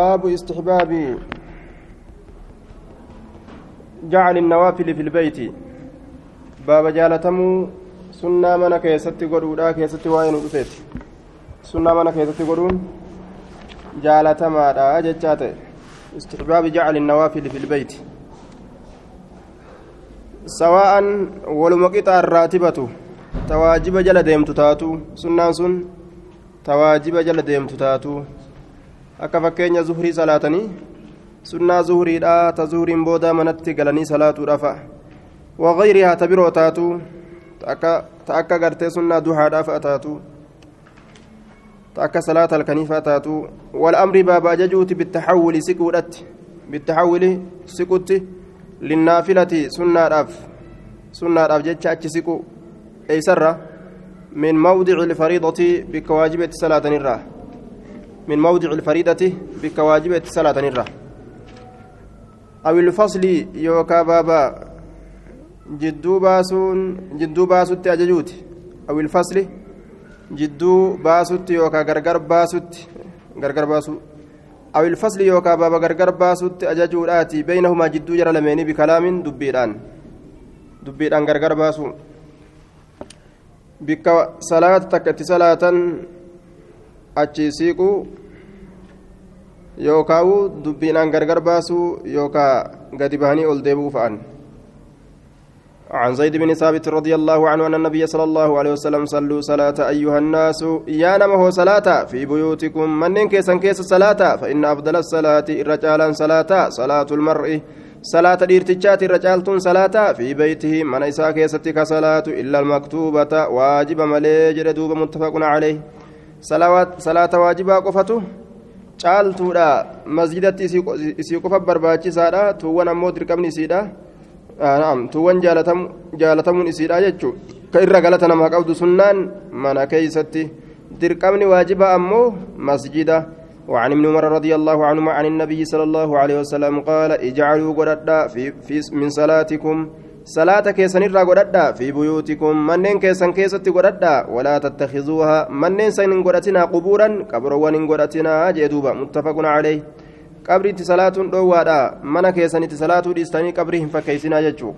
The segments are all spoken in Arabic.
باب استحباب جعل النوافل في البيت. باب جالتمو سنة من كيست قدودا كيست وين ودفت سنة من كيست قدون جالتما دا جتات استحباب جعل النوافل في البيت. سواء ولمقطع الراتبة تواجب جل ديمت تاتو. سنة سن تواجب جل ديمت تاتو. Akka fakkeenya zuhurii salaatanii sunnaa zuhuriidha ta zuhuriin booda manatti galanii salaatuudhaafa wagayrihaa ta biroo taatu ta akka gartee sunnaa duhaadhaaf taatu ta akka salaata halkaniifaa taatu walamri baaba ajajuuti bittaxawuli siquudhatti bittaxawuli siqutti linnaafilati sunnaadhaaf sunnaadhaaf jecha achi siqu eeysarra min mawdici ilfariidati bikka waajibetti salaatanirraa من موضع الفريدة بكواجب صلاة نرة أو الفصل يوكا بابا جدو باسون جدو باسوت أججوت. أو الفصل جدو باسوت يوكا غرغر باسوت. غرغر باسو. أو الفصل يوكا بابا غرغر باسوت أججوت بينهما جدو جرى لميني بكلام دبيران. دبيران غرغر باسو. بك صلاة تكت صلاة achi siiquu yookaan dubbiinaan gargar baasuu yookaan gadi bahanii ol deebi'uu fa'an. عن زيد بن ثابت رضي الله عنه أن النبي صلى الله عليه وسلم صلوا صلاة أيها الناس يا نمه صلاة في بيوتكم من كيسا كيس صلاة فإن أفضل الصلاة الرجال صلاة صلاة المرء صلاة ديرتشات الرجال صلاة في بيته من إساء كيستك صلاة إلا المكتوبة واجب مليجر دوب متفق عليه salaata waajibaa qofatu caaltuudha masjidatti isii qofa barbaachisaadha tuuwwan ammoo dirqamni isiidha tuuwwan jaalatamuun isiidha jechuun ka irra galata namaa qabdu sunnaan mana keeysatti dirqamni waajibaa ammoo masjida وعن ابن عمر رضي الله عنهما عن النبي صلى الله عليه وسلم قال اجعلوا قردا في, في من صلاتكم salaata keessanirraa godhadha fi buyuutikum manneen keessan keessatti godhadha walaa tattakhizuuha manneen san hin godhatinaa qubuuran qabroowwan hin godhatinaa jee duuba muttafaqun caleyh qabriitti salaatuun dhoowwaadha mana keessanitti salaatuu dhiistanii qabrii hin fakkeeysinaa jechuu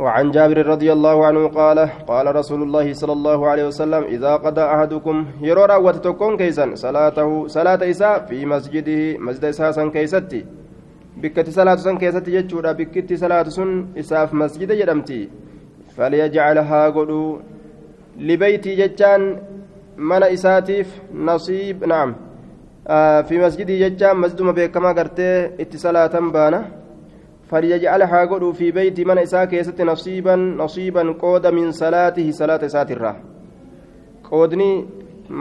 وعن جابر رضي الله عنه قال قال رسول الله صلى الله عليه وسلم إذا قضى أحدكم يرى وتتكون كيسا صلاته صلاة إساء في مسجده مسجد إساء كيستي bikkatti salaatu san keessatti jechuudha bikkitti salaatu sun isaaf masjida jedhamti falyajcal haa godhu libeytii jechaan mana isaatiif nasiib naam fi masjidii jechaan masjiduma beekamaa gartee itti salaatan baana falyajcal haa godhu fi beyti mana isaa keessatti nasiiban nasiiban qooda min salaatihi salaata isaatirraa qoodni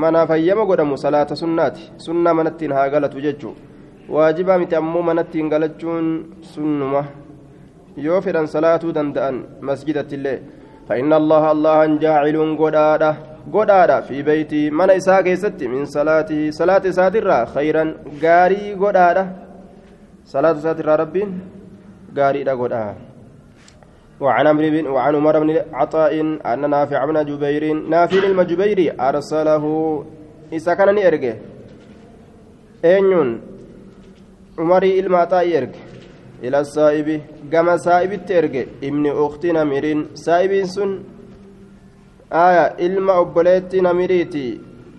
manaaf hayyama godhamu salaata sunnaati sunnaa manattiin haa galatu jechuu waajibaa miti ammoo manattiin galachuun sunnuma. Yoo fedhan salaatuu danda'an masjidattillee فإن الله الله جاعل قدادا قدادا في بيتي من إساء كيست من صلاته صلاة ساترة خيرا غاري قدادا صلاة ساترة ربي غاري قدادا وعن عمرو بن وعن عمر بن عطاء أن نافع بن جبير نافع المجبيري أرسله إسا كان نيرجه أينون umarii ilma axaa'i erge ila saa'ibi gama saa'ibitti erge ibni ukti namiriin saa'ibiin sun aya ilma obboleettii namiriiti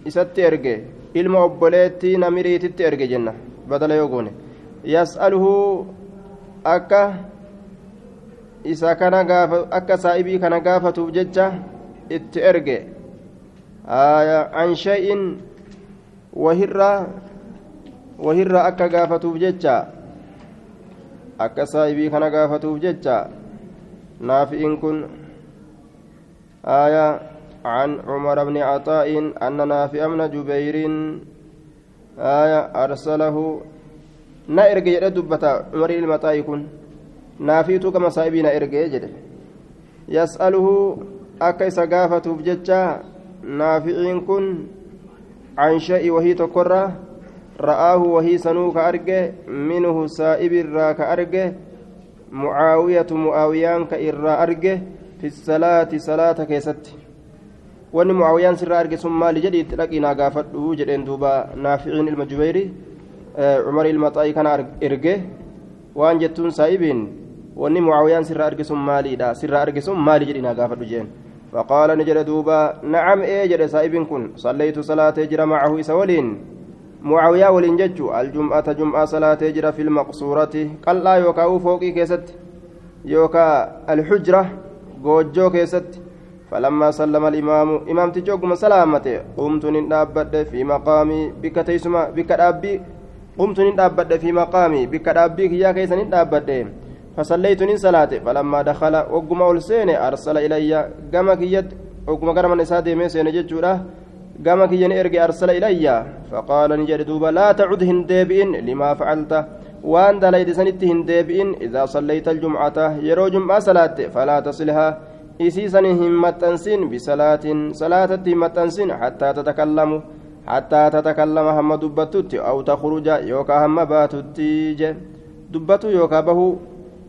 isatti erge ilma obboleettii namiriititti erge jenna badala yoo goone yas'aluhu akka isa kana gaafa akka saa'ibii kana gaafatuuf jecha itti erge aya an shay'in wahirraa wahirra akka gaafatuuf jecha akka saahibii kana gaafatuuf jecha naafi'in kun آية عن عمر بن عطاء أن نافع بن جبير. آية أرسله. نائرج يد دبتا عمر المطاء يكون. نافيت كما صاحبين إرج يجد يسأله أكيس قافة بججة نافعين كن. عن شيء وهي تكره رآه وهي سنوك أرجه منه سائب الراك أرجه معاوية معاويان كإرى أرجه في الصلاة صلاة كيست. sirraa arge sun maali jedhi itti dhaqinaa gaafadhu jedheen duuba naaficiin ilma jubeyri عمر المطاي كان إرجه. وأن جتون سايبين وأني معاوية سر أرجسون مالي دا سر أرجسون مالي جدنا قافة جين فقال نجد دوبا نعم إيه جد سايبين كن صليت صلاة جرى معه إسولين معاوية ولين ججو الجمعة جمعة صلاة جرى في المقصورة. قال لا يوكاو فوقي كيست يوكا الحجرة جوجو كيست. فلما سلم الإمام إمام تجوكم سلامته قمت نندابد في مقامي بك تيسما بك أبي قمت نندابد في مقامي بك أبي يا كيس نندابد فصليت فلما دخل وقم أولسين أرسل إلي قام كيد وقم قرم نسادي ميسين ججورة. قام كيين إرقي أرسل إلي. فقال نجد دوبا لا تعد هنديبئن لما فعلت. وان دليد سنت هنديبئن إذا صليت الجمعة يرو جمعة صلاة فلا تصلها. إسيسن همتنسين بصلاة صلاة همتنسين حتى تتكلم. حتى تتكلم هم دبتت أو تخرج يوكا هم باتت دبتو يوكا بهو.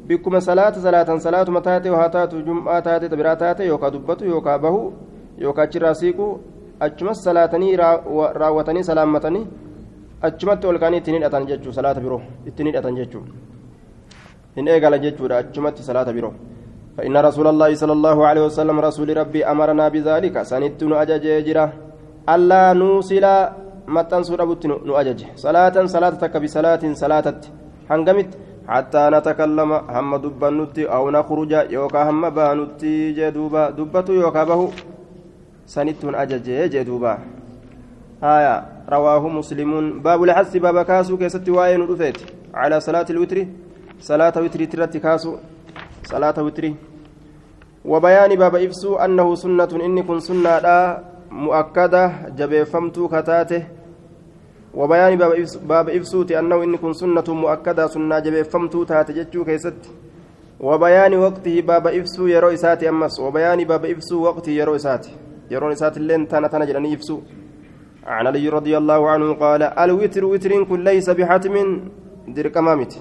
بكم صلاة صلاة صلاة متاتي وهاتات جمعة تاتي تبراتات يوكا دبتو يوكا بهو. يوكا تشراسيكو أجمس صلاتني راوتني سلامتني أجمت والكاني تنين أتن جتشو صلاة برو التنين أتن جتشو إن إيقال جتشو أجمت صلاة برو فإن رسول الله صلى الله عليه وسلم رسول ربي أمرنا بذلك سنت نؤجج جرا ألا نوصل متن سورة نؤجج صلاة صلاة بصلاة صلاة هنقمت حتى نتكلم هم دبنت أو نخرج يوكا هم بانت جدوبا دبت يوكا به سنت أجج جدوبا آية رواه مسلم باب الحث باب كاسو كيست وين رفيت على صلاة الوتر صلاة وتر ترت كاسو صلاة وتري وبيان باب إفسو أنه سنة إني كن سنة لا مؤكدة جبيفمتو كتاته وبيان باب إفسو باب إفسوتي أنه إني كن سنة مؤكدة سنة جبيفمتو تاتجتشو كيست وبيان وقته باب إفسو يرو إساتي أمس وبيان باب إفسو وقته يرو إساتي يرو إساتي اللين تانا تانا جلني إفسو عن علي رضي الله عنه قال الوتر وتر كن ليس بحتم درك مامت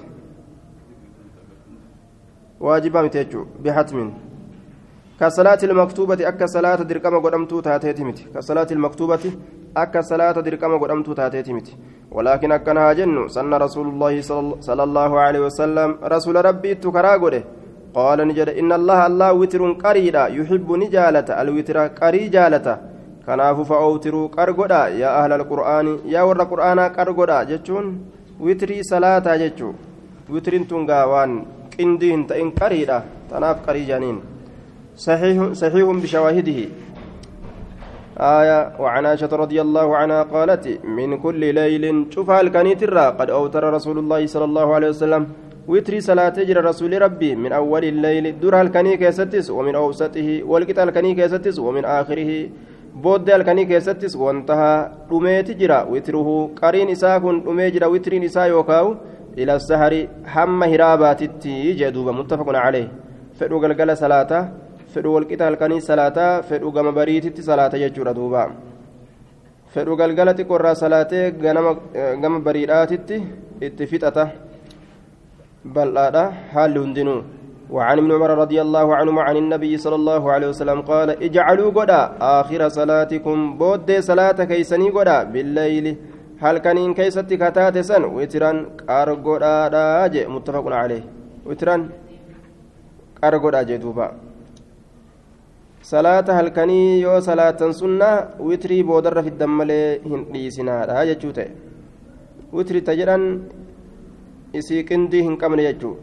واجبا متيجو بحتم. كصلاة المكتوبة أكا صلاة درقم قدمتو تاتيتي متي كصلاة المكتوبة أكا صلاة درقم قدمتو تاتيتي متي ولكن أكنها جن سن رسول الله صلى الله عليه وسلم رسول ربي تكرا قال نجد إن الله الله وتر قريدا يحب نجالة الوتر قري جالة qargodha yaa ahla alqur'aani yaa warra qur'aanaa qargodha jechuun witrii salaataa jechuu witriin tun gaa waan qindii hin ta'in qariidha tanaaf qarii jaaniin صحيح بشواهده آية وعن عائشة رضي الله عنها قالت من كل ليل شوف الكنيت قد أوتر رسول الله صلى الله عليه وسلم وتري صلاة جرى رسول ربي من أول الليل دور الكني كيستس ومن أوسطه والقتال الكني كيستس ومن آخره wantaha dhumeeti jira witruhu qariin isaa kun dhumee jira witriin isaa yookaawu ila sahari hamma hiraabaatitti jee duuba muttafaqun calee fedhu galgala salaataa fedhu walqixa halkanii salaataa fedhu gama bariititti salaata jechuudha duuba fedhu galgala xiqqoorraa salaatee gama bariidhaatitti itti fixata bal'aadha haalli hundinuu وعن ابن عمر رضي الله عنهما عن النبي صلى الله عليه وسلم قال اجعلوا قدا آخر صلاتكم. بود صلاة كيسني قدا بالليل. هل كان كيستي كتات سن؟ وتران قرقدا داج. متفق عليه. وتران قرقدا جدوبا صلاة هل كان يو صلاة سنة؟ وتري بودر في الدمل هنديسنا داج جوته. وتري تجران isii qindii hin qabne jechuu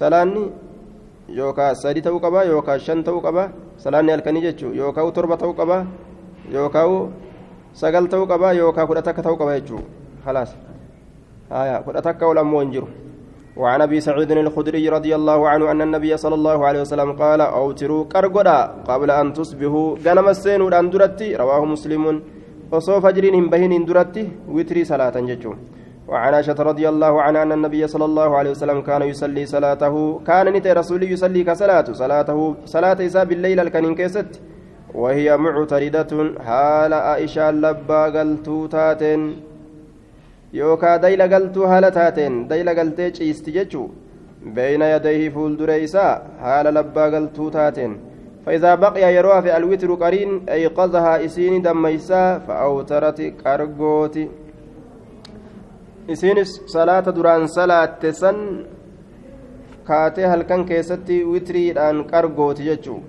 salaanni yookaan sadi ta'uu qaba yookaan shan ta'uu qaba salaanni halkanii jechuun yookaan torba ta'uu qaba yookaan sagal ta'uu qaba yookaan kudha takka ta'uu qaba halaas kudha takka ol ammoo hin jiru. وعن ابي سعيد الخدري رضي الله عنه ان النبي صلى الله عليه وسلم قال اوتروا قرغدا قبل ان تصبحوا غنم السين ودان درتي رواه مسلم وصو فجرين هم بهين درتي وتري صلاه ججون وعن عائشة رضي الله عنها أن النبي صلى الله عليه وسلم كان يصلي صلاته كان نتي رسول يصلي كصلاته صلاته صلاة إساء بالليل الكنين كيست وهي معتردة حال عائشة لبا قلتو تاتين يوكا ديل قلتو حال تاتين ديل قلتي چيستي بين يديه فول دريسا حال لبا قلتو تاتين فإذا بقي يروى في الوتر قرين أيقظها إسين دميسا فأوترت كرغوتي. Isiinis salaata duraan salaatte san kaatee halkan keessatti witiriidhaan qargooti jechuu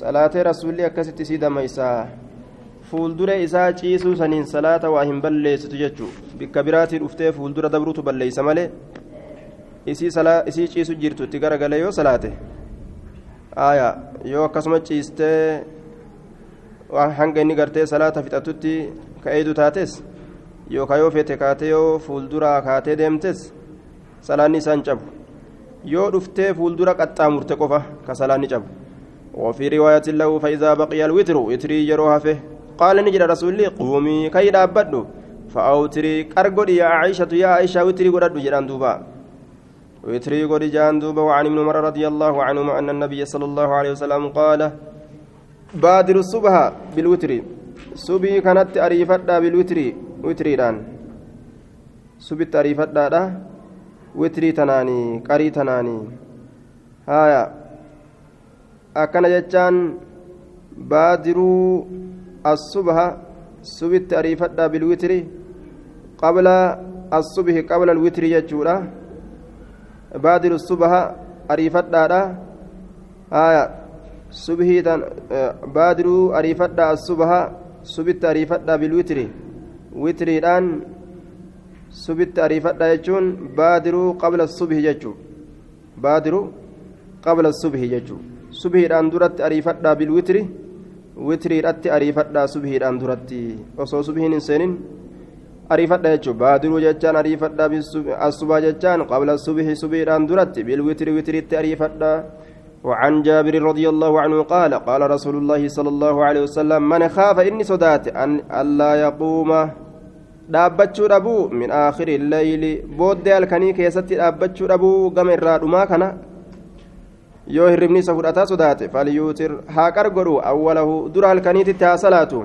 salaatee rasuulli akkasitti isii damaysaa fuuldura isaa ciisuu saniin salaata waa hin balleessitu jechuu bikka biraatii dhuftee fuuldura dabruutu balleeysa malee isii ciisu jirtu itti garagalee yoo salaate aya yoo akkasuma ciistee hanga inni gartee salaata fixatutti ka'eedu taates yookaan yoo feete kaatee yoo fuulduraa kaatee deemtes salaanni isaan cabu. Yoo dhuftee fuuldura qaxxaamurte qofa ka salaanni cabu. وفي رواية له فإذا بقي الوتر وتري يروها فيه قال نجد رسولي قومي كي دابدو فأوتري كرغد يا عائشة يا عائشة وتري قرد جران دوبا وتري قد جان دوبا وعن ابن عمر رضي الله عنهما أن النبي صلى الله عليه وسلم قال بادر الصبح بالوتر صبي كانت أريفت بالوتر صبي أريفت دا وتري تناني قري تناني هايا akkana jechaan baadiruu assubha subitti ariifadha bilwitri qabla assubhi qabla alwitri jechuudha baadiru subha ariifadhaadha haya subhiitan baadiruu ariifadha assubha subitti ariifadha bilwitri witriidhaan subitti ariifadha jechuun baadiruu qabla subhi jechuu baadiruu qabla subhi jechuu subhiidhaan duratti ariifadhaa bilwitri witriidhatti ariifadhaa subhiidhaan duratti osoo subhiin hin seenin ariifadha jechuun baadiruu jechaan ariifadhaa asubaa jechaan qabla subhi subhiidhaan duratti bilwitri witriitti ariifadhaa وعن جابر رضي الله عنه قال قال رسول الله صلى الله عليه وسلم من خاف إني صدات أن ألا يقوم dhaabbachuu dhabuu min aakhiri illeyli booddee halkanii keessatti dhaabbachuu dhabuu gama irraa dhumaa kana yoo hirribni isa fudhataa sodaate falyuutir haa qargodhu awwalahu dura halkaniititti haa salaatu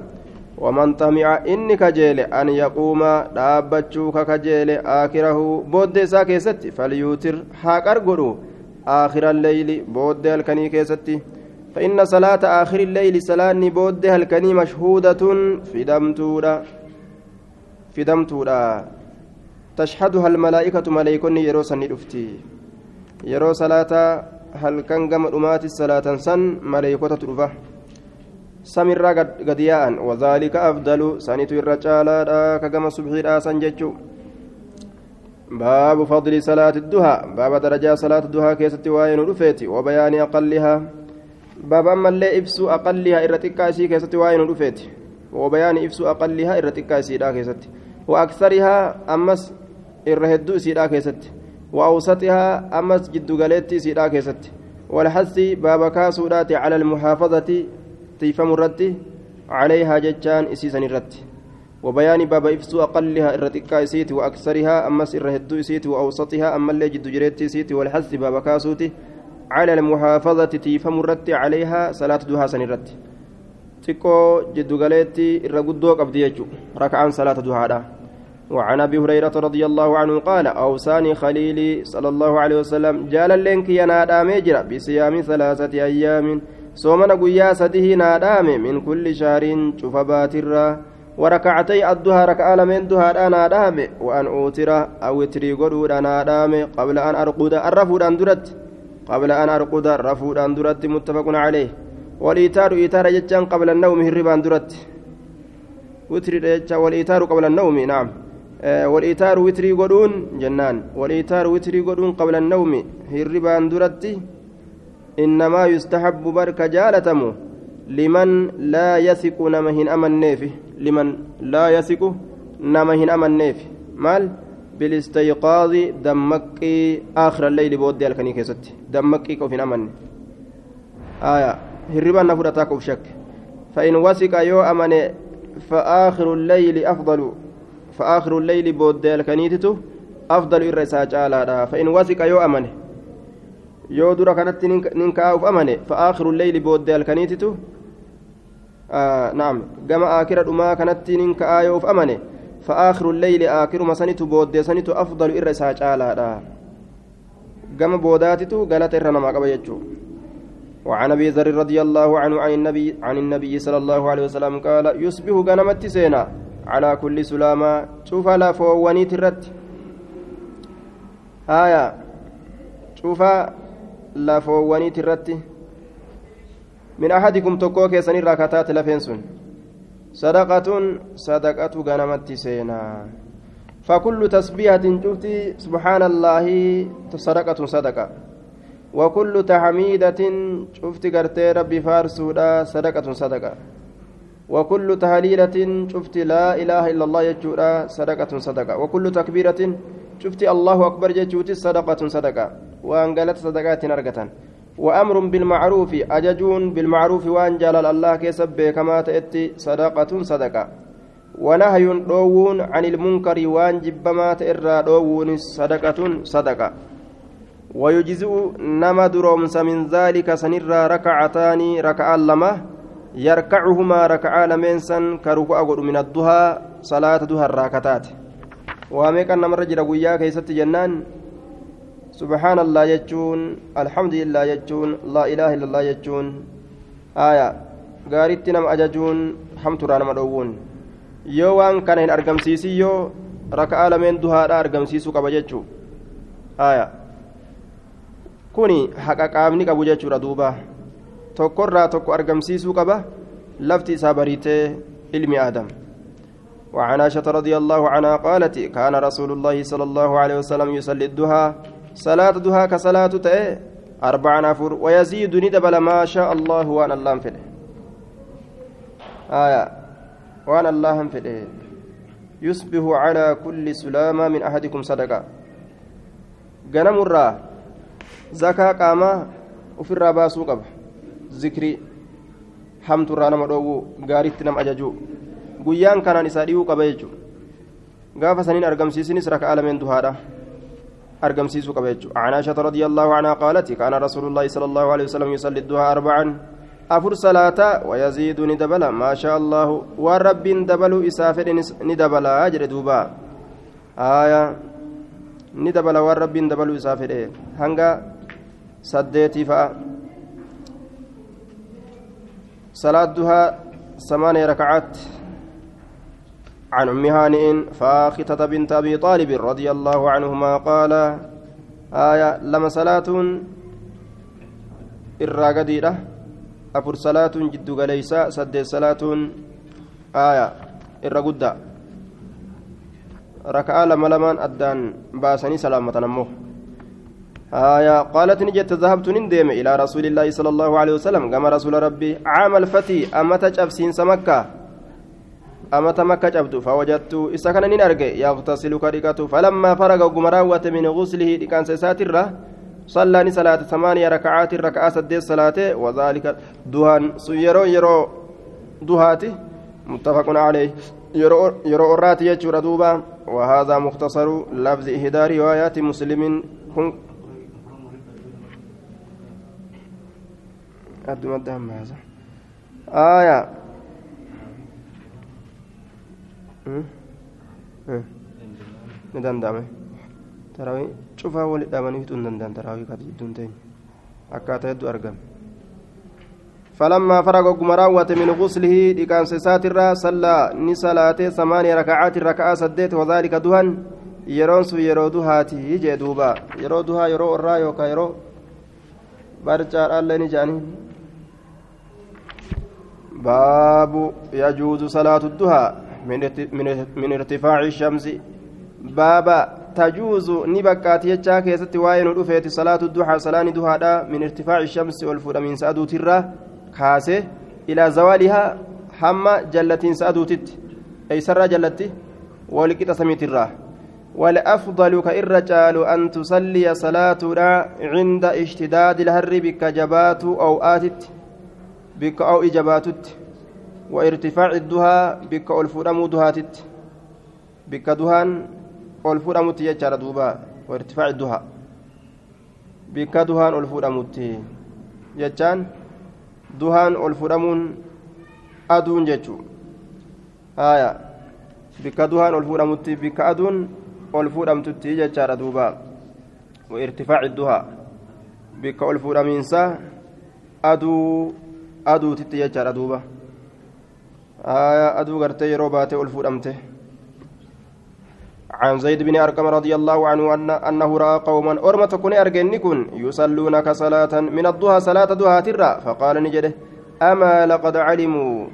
waman tamica inni kajeele an yaquuma dhaabbachuu ka kajeele aakirahu booddee isaa keessatti falyuutir haa qargodhu aakhira alleyli booddee halkanii keessatti فإن صلاة آخر الليل صلاة بود هلكني مشهودة في دمتودا في دمتودا تشهدها الملائكة ملائكة يرو سني يرو صلاة halkan gama dhumaati salaatan san maleeykotatu dhufa samirraa gadi yaa'an wadaalika afdalu sanitu irra caalaadha ka gama subxiidhaa san jechuu baabu fadli salaati duhaa baaba darajaa salaata duhaa keessatti waa'ee nu dhufeeti wabayaani aqallihaa baaba ammallee ibsuu aqallihaa irra xiqqaa isii keessatti waa'ee nu dhufeeti wabayaani ibsuu aqallihaa ammas irra hedduu isiidhaa keessatti وأوسطها أمس جد قالت سيدا كيست. والحث باب كاسودات على المحافظة تيفم الرد عليها ججان إسيسن الرد وبيان باب إفسو أقلها الرتكا إسيت وأكثرها أمس الرهدو إسيت وأوسطها أما اللي جد جريت إسيت والحث باب كاسوت على المحافظة تيفم الرد عليها صلاة دوها سن الرد تكو جد قالت الرقدو قبضي ركعان صلاة دوها وعن ابي هريره رضي الله عنه قال اوصاني خليلي صلى الله عليه وسلم جال لينك ينادى ميجرا بصيام ثلاثة أيام صومنا قيا سده نادام من كل شهر شوف باترا وركعتي الدها ركعة من دها أنا دام وان اوتر أو تري قدود أنا دام قبل ان ارقد الرفود ان درت قبل ان ارقد الرفود ان متفق عليه والايتار ايتار جتان قبل النوم هربان درت وتري والايتار قبل النوم نعم والإيتار وتري قدون جنان والإيتار وتري قدون قبل النوم هربان درتي إنما يستحب برك جالتمو لمن لا يثق نمهن أمن نيفي لمن لا يثق نمهن أمن نيفي مال بالاستيقاظ دمكي آخر الليل بودي الكني كيست دمكي كوفين أمن آية هربان نفرتاك بشك فإن وثق يو أمن فآخر الليل أفضل فآخر الليل بود الكنيتة أفضل الرساء جالا فإن وثق يو أمنه يو درا كانت ننكا أوف أمنه فآخر الليل بود الكنيتة آه نعم كما آخر الأمة كانت ننكا أوف أمنه فآخر الليل آخر مسنت بود سنت أفضل الرساء جالا كما بوداتت قالت إرنا ما قبل وعن أبي ذر رضي الله عنه عن النبي عن النبي صلى الله عليه وسلم قال يصبح غنمت سينا. على كل سلامة. شوف لا فواني ترت. آية. شوف لا فواني ترت. من أحدكم تكوك سني راكتات لفنسون صدقة صدقة غنمت سينا. فكل تسبيحة شفتي سبحان الله صدقة صدقة. وكل تحميدة شفت قرتي ربي فارسودا صدقة صدقة. وكل تهليلة شفت لا إله إلا الله يجورا صدقة صدقة. وكل تكبيرة شفت الله أكبر يجوتي صدقة صدقة. وأن قالت صدقات أرقة وأمر بالمعروف أججون بالمعروف وأن جلال الله كسب كما تأتي صدقة صدقة. ونهي دوون عن المنكر وأن جبما تئرى دوون صدقة صدقة. ويجزئ نما درومس من ذلك سنرى ركعتان ركعة لما يركعهما ركعة لمنسا كركوع من الضحى صلاة ضحى الراكتات. واميك نمر جرى ويا كيست جنان سبحان الله يجون الحمد لله يجون لا إله إلا الله يجون. آية gaariitti nama ajajuun hamturaa nama dhoowwuun yoo waan kana hin argamsiisin yoo raka'aa lameen duhaadha argamsiisuu qaba jechuu aya kuni haqa qaamni qabu jechuudha duuba. Tokkorraa tokko argamsiisuu qaba. Lafti isaa bariitee ilmi aadam. وعن عائشة رضي الله عنها قالت كان رسول الله صلى الله عليه وسلم يصلي الضحى صلاة الضحى كصلاة تأه أربع نفر ويزيد ندبل ما شاء الله وأن الله فده آية وأن الله فده يصبح على كل سلامة من أحدكم صدقة جنم الرّ zakaa qaamaa ofirraa baasuu qaba zikrii hamturraa nama dhoowwuu gaariitti nama ajajuu guyyaan kanaan isaa dhiyuu qaba jechuudha gaafa saniin argamsiisinis raka'aa lameen duhaadha argamsiisuu qaba jechuudha عن عائشة رضي الله عنها قالت كان رسول الله صلى الله عليه وسلم يصلي الضحى أربعا أفر صلاة ويزيد ندبل ما شاء الله والرب دبل إسافر ندبل أجر دوبا آية ندبل والرب دبل إسافر هنگا saddeetii fa'a salaadduhaa ثمانية ركعات عن أم هانئ فاختة بنت أبي طالب رضي الله عنهما قال آية لما صلاة الراقديرة أفر صلاة جد قليسة سد صلاة آية الرقدة ركعة لما لمان أدان باسني سلامة نمو آية قالت نجت ذهبت نندم إلى رسول الله صلى الله عليه وسلم كما رسول ربي عام الفتي أما تجبسين سمكة. أما تمكة جبت فوجدت إسكن نرجع يغتسل كريكته فلما فرغ قمراوة من غسله كان ساتره صلى صلاة ثمانية ركعات ركعة سد الصلاة وذلك دهان سيرو يرو دهاتي. متفق عليه. يرو راتي يجور دوبا. وهذا مختصر لفظ إهدار روايات مسلم. أدوم الدهم هذا. آية. ندندامه. تراوي. شوفها ولي دامني في تندن تراوي كاتي دونتين أكاتا يدو أرقم فلما فرغ قمراوة من غسله لكان ساترا صلى نسلاته ثمانية ركعات ركعة سديت وذلك دهن. yeroon sun yeroo duhaati jee duuba yeroo duhaa yeroo orraa yookaan yeroo barcaadhaallee ni jedhanii باب يجوز صلاة الضحى من ارتفاع الشمس. بابا تجوز نبكات يجا كيست واين رفيت صلاة الضحى صلاة ضحى من ارتفاع الشمس والفود من سأدو ترى كاسه إلى زوالها حما جلة سأدوتت أي سر جلت ولكت سميت الراه والأفضل كإرجال أن تصلي صلاتنا عند اشتداد الهر بك جبات أو آتت. بك أو إجاباتت وارتفاع الدها بك ألفرم دهاتت بك دهان ألفرم تيجار دوبا وارتفاع الدها بك دهان ألفرم جتان دهان ألفرم أدون جتشو آية بك دهان ألفرم بك أدون ol fuudhamtutti jechaadha duuba wairtifaaci duhaa. Bikka ol fuudhamiinsa aduu aduutitti jechaadha duuba. آية أدو غرتي يروباتي ألفو عن زيد بن أرقم رضي الله عنه أن أنه رأى قوما أرمى تكون أرجنكن يصلون كصلاة من الضحى صلاة ضحى ترى فقال نجده أما لقد علموا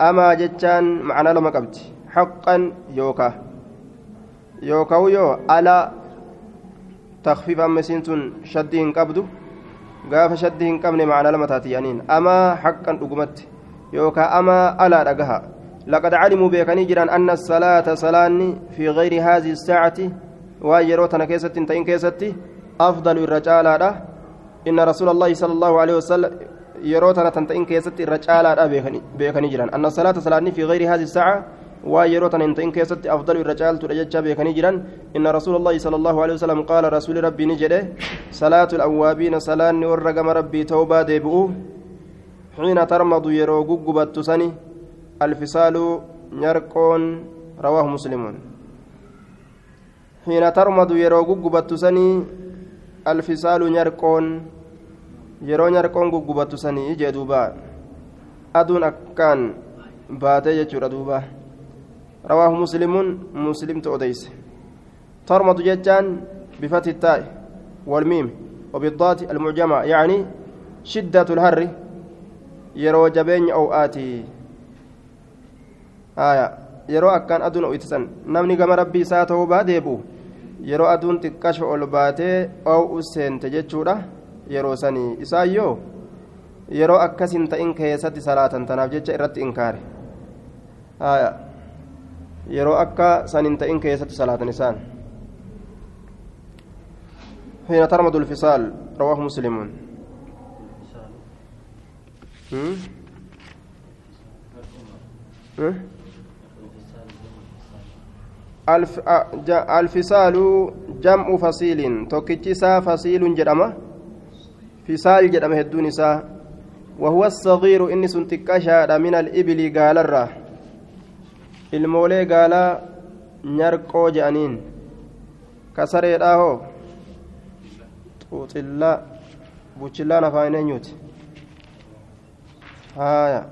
أما جتان معنا لما قبت حقا يوكا يوكا ويو ألا تخفيف أمسينتون شدين قبدو قاف شدين قبن معنا لما تاتيانين أما حقا أقمت يوكا أما ألا رقها لقد علموا بيكني جران أن الصلاة صلاني في غير هذه الساعة ويروتنا كيست تين كيستي أفضل الرجال إن رسول الله صلى الله عليه وسلم يروتنا تنتين كيست الرجال بيكني جران أن الصلاة صلاني في غير هذه الساعة ويروتنا تنتين كيست أفضل الرجال ترجع بيكني جران إن رسول الله صلى الله عليه وسلم قال رسول ربي نجده صلاة الأوابين صلاني ورقم ربي توبة ديبؤ حين ترمض يرو قبت سني الفصال نرقون رواه مسلم حين ترمض يرو قبت سني الفصال نرقون yeroo nyarqoon guggubattu sanii ijee duuba. Aduun akkaan baatee rawaahu muslimuun muslimtu odeyse tormatu jechaan bifati taa'i والميم وبالضاد المعجمة يعني شدة الهر يرو جبين أو آتي yeroo akkaan aduun ho'itisan namni gama rabbii isaa ta'uu baadeebu yeroo aduun xiqqasho ol baatee oo'u seente jechuudha yeroo sanii isaayyoo yeroo akkasin ta'in keessatti salaatan tanaaf jecha irratti inkaare yeroo akka sanin ta'in keessatti salaatan isaan. حين ترمض الفصال رواه مسلم الفصال جمع فصيل توكيتشيسا فصيل جرمه فصال جرمه هدون وهو الصغير إني سنتكاشا من الإبل قال الرا المولي قال نرقو جانين كسري راهو xuuxillaa buchillaa nafaaneenyuuti haaya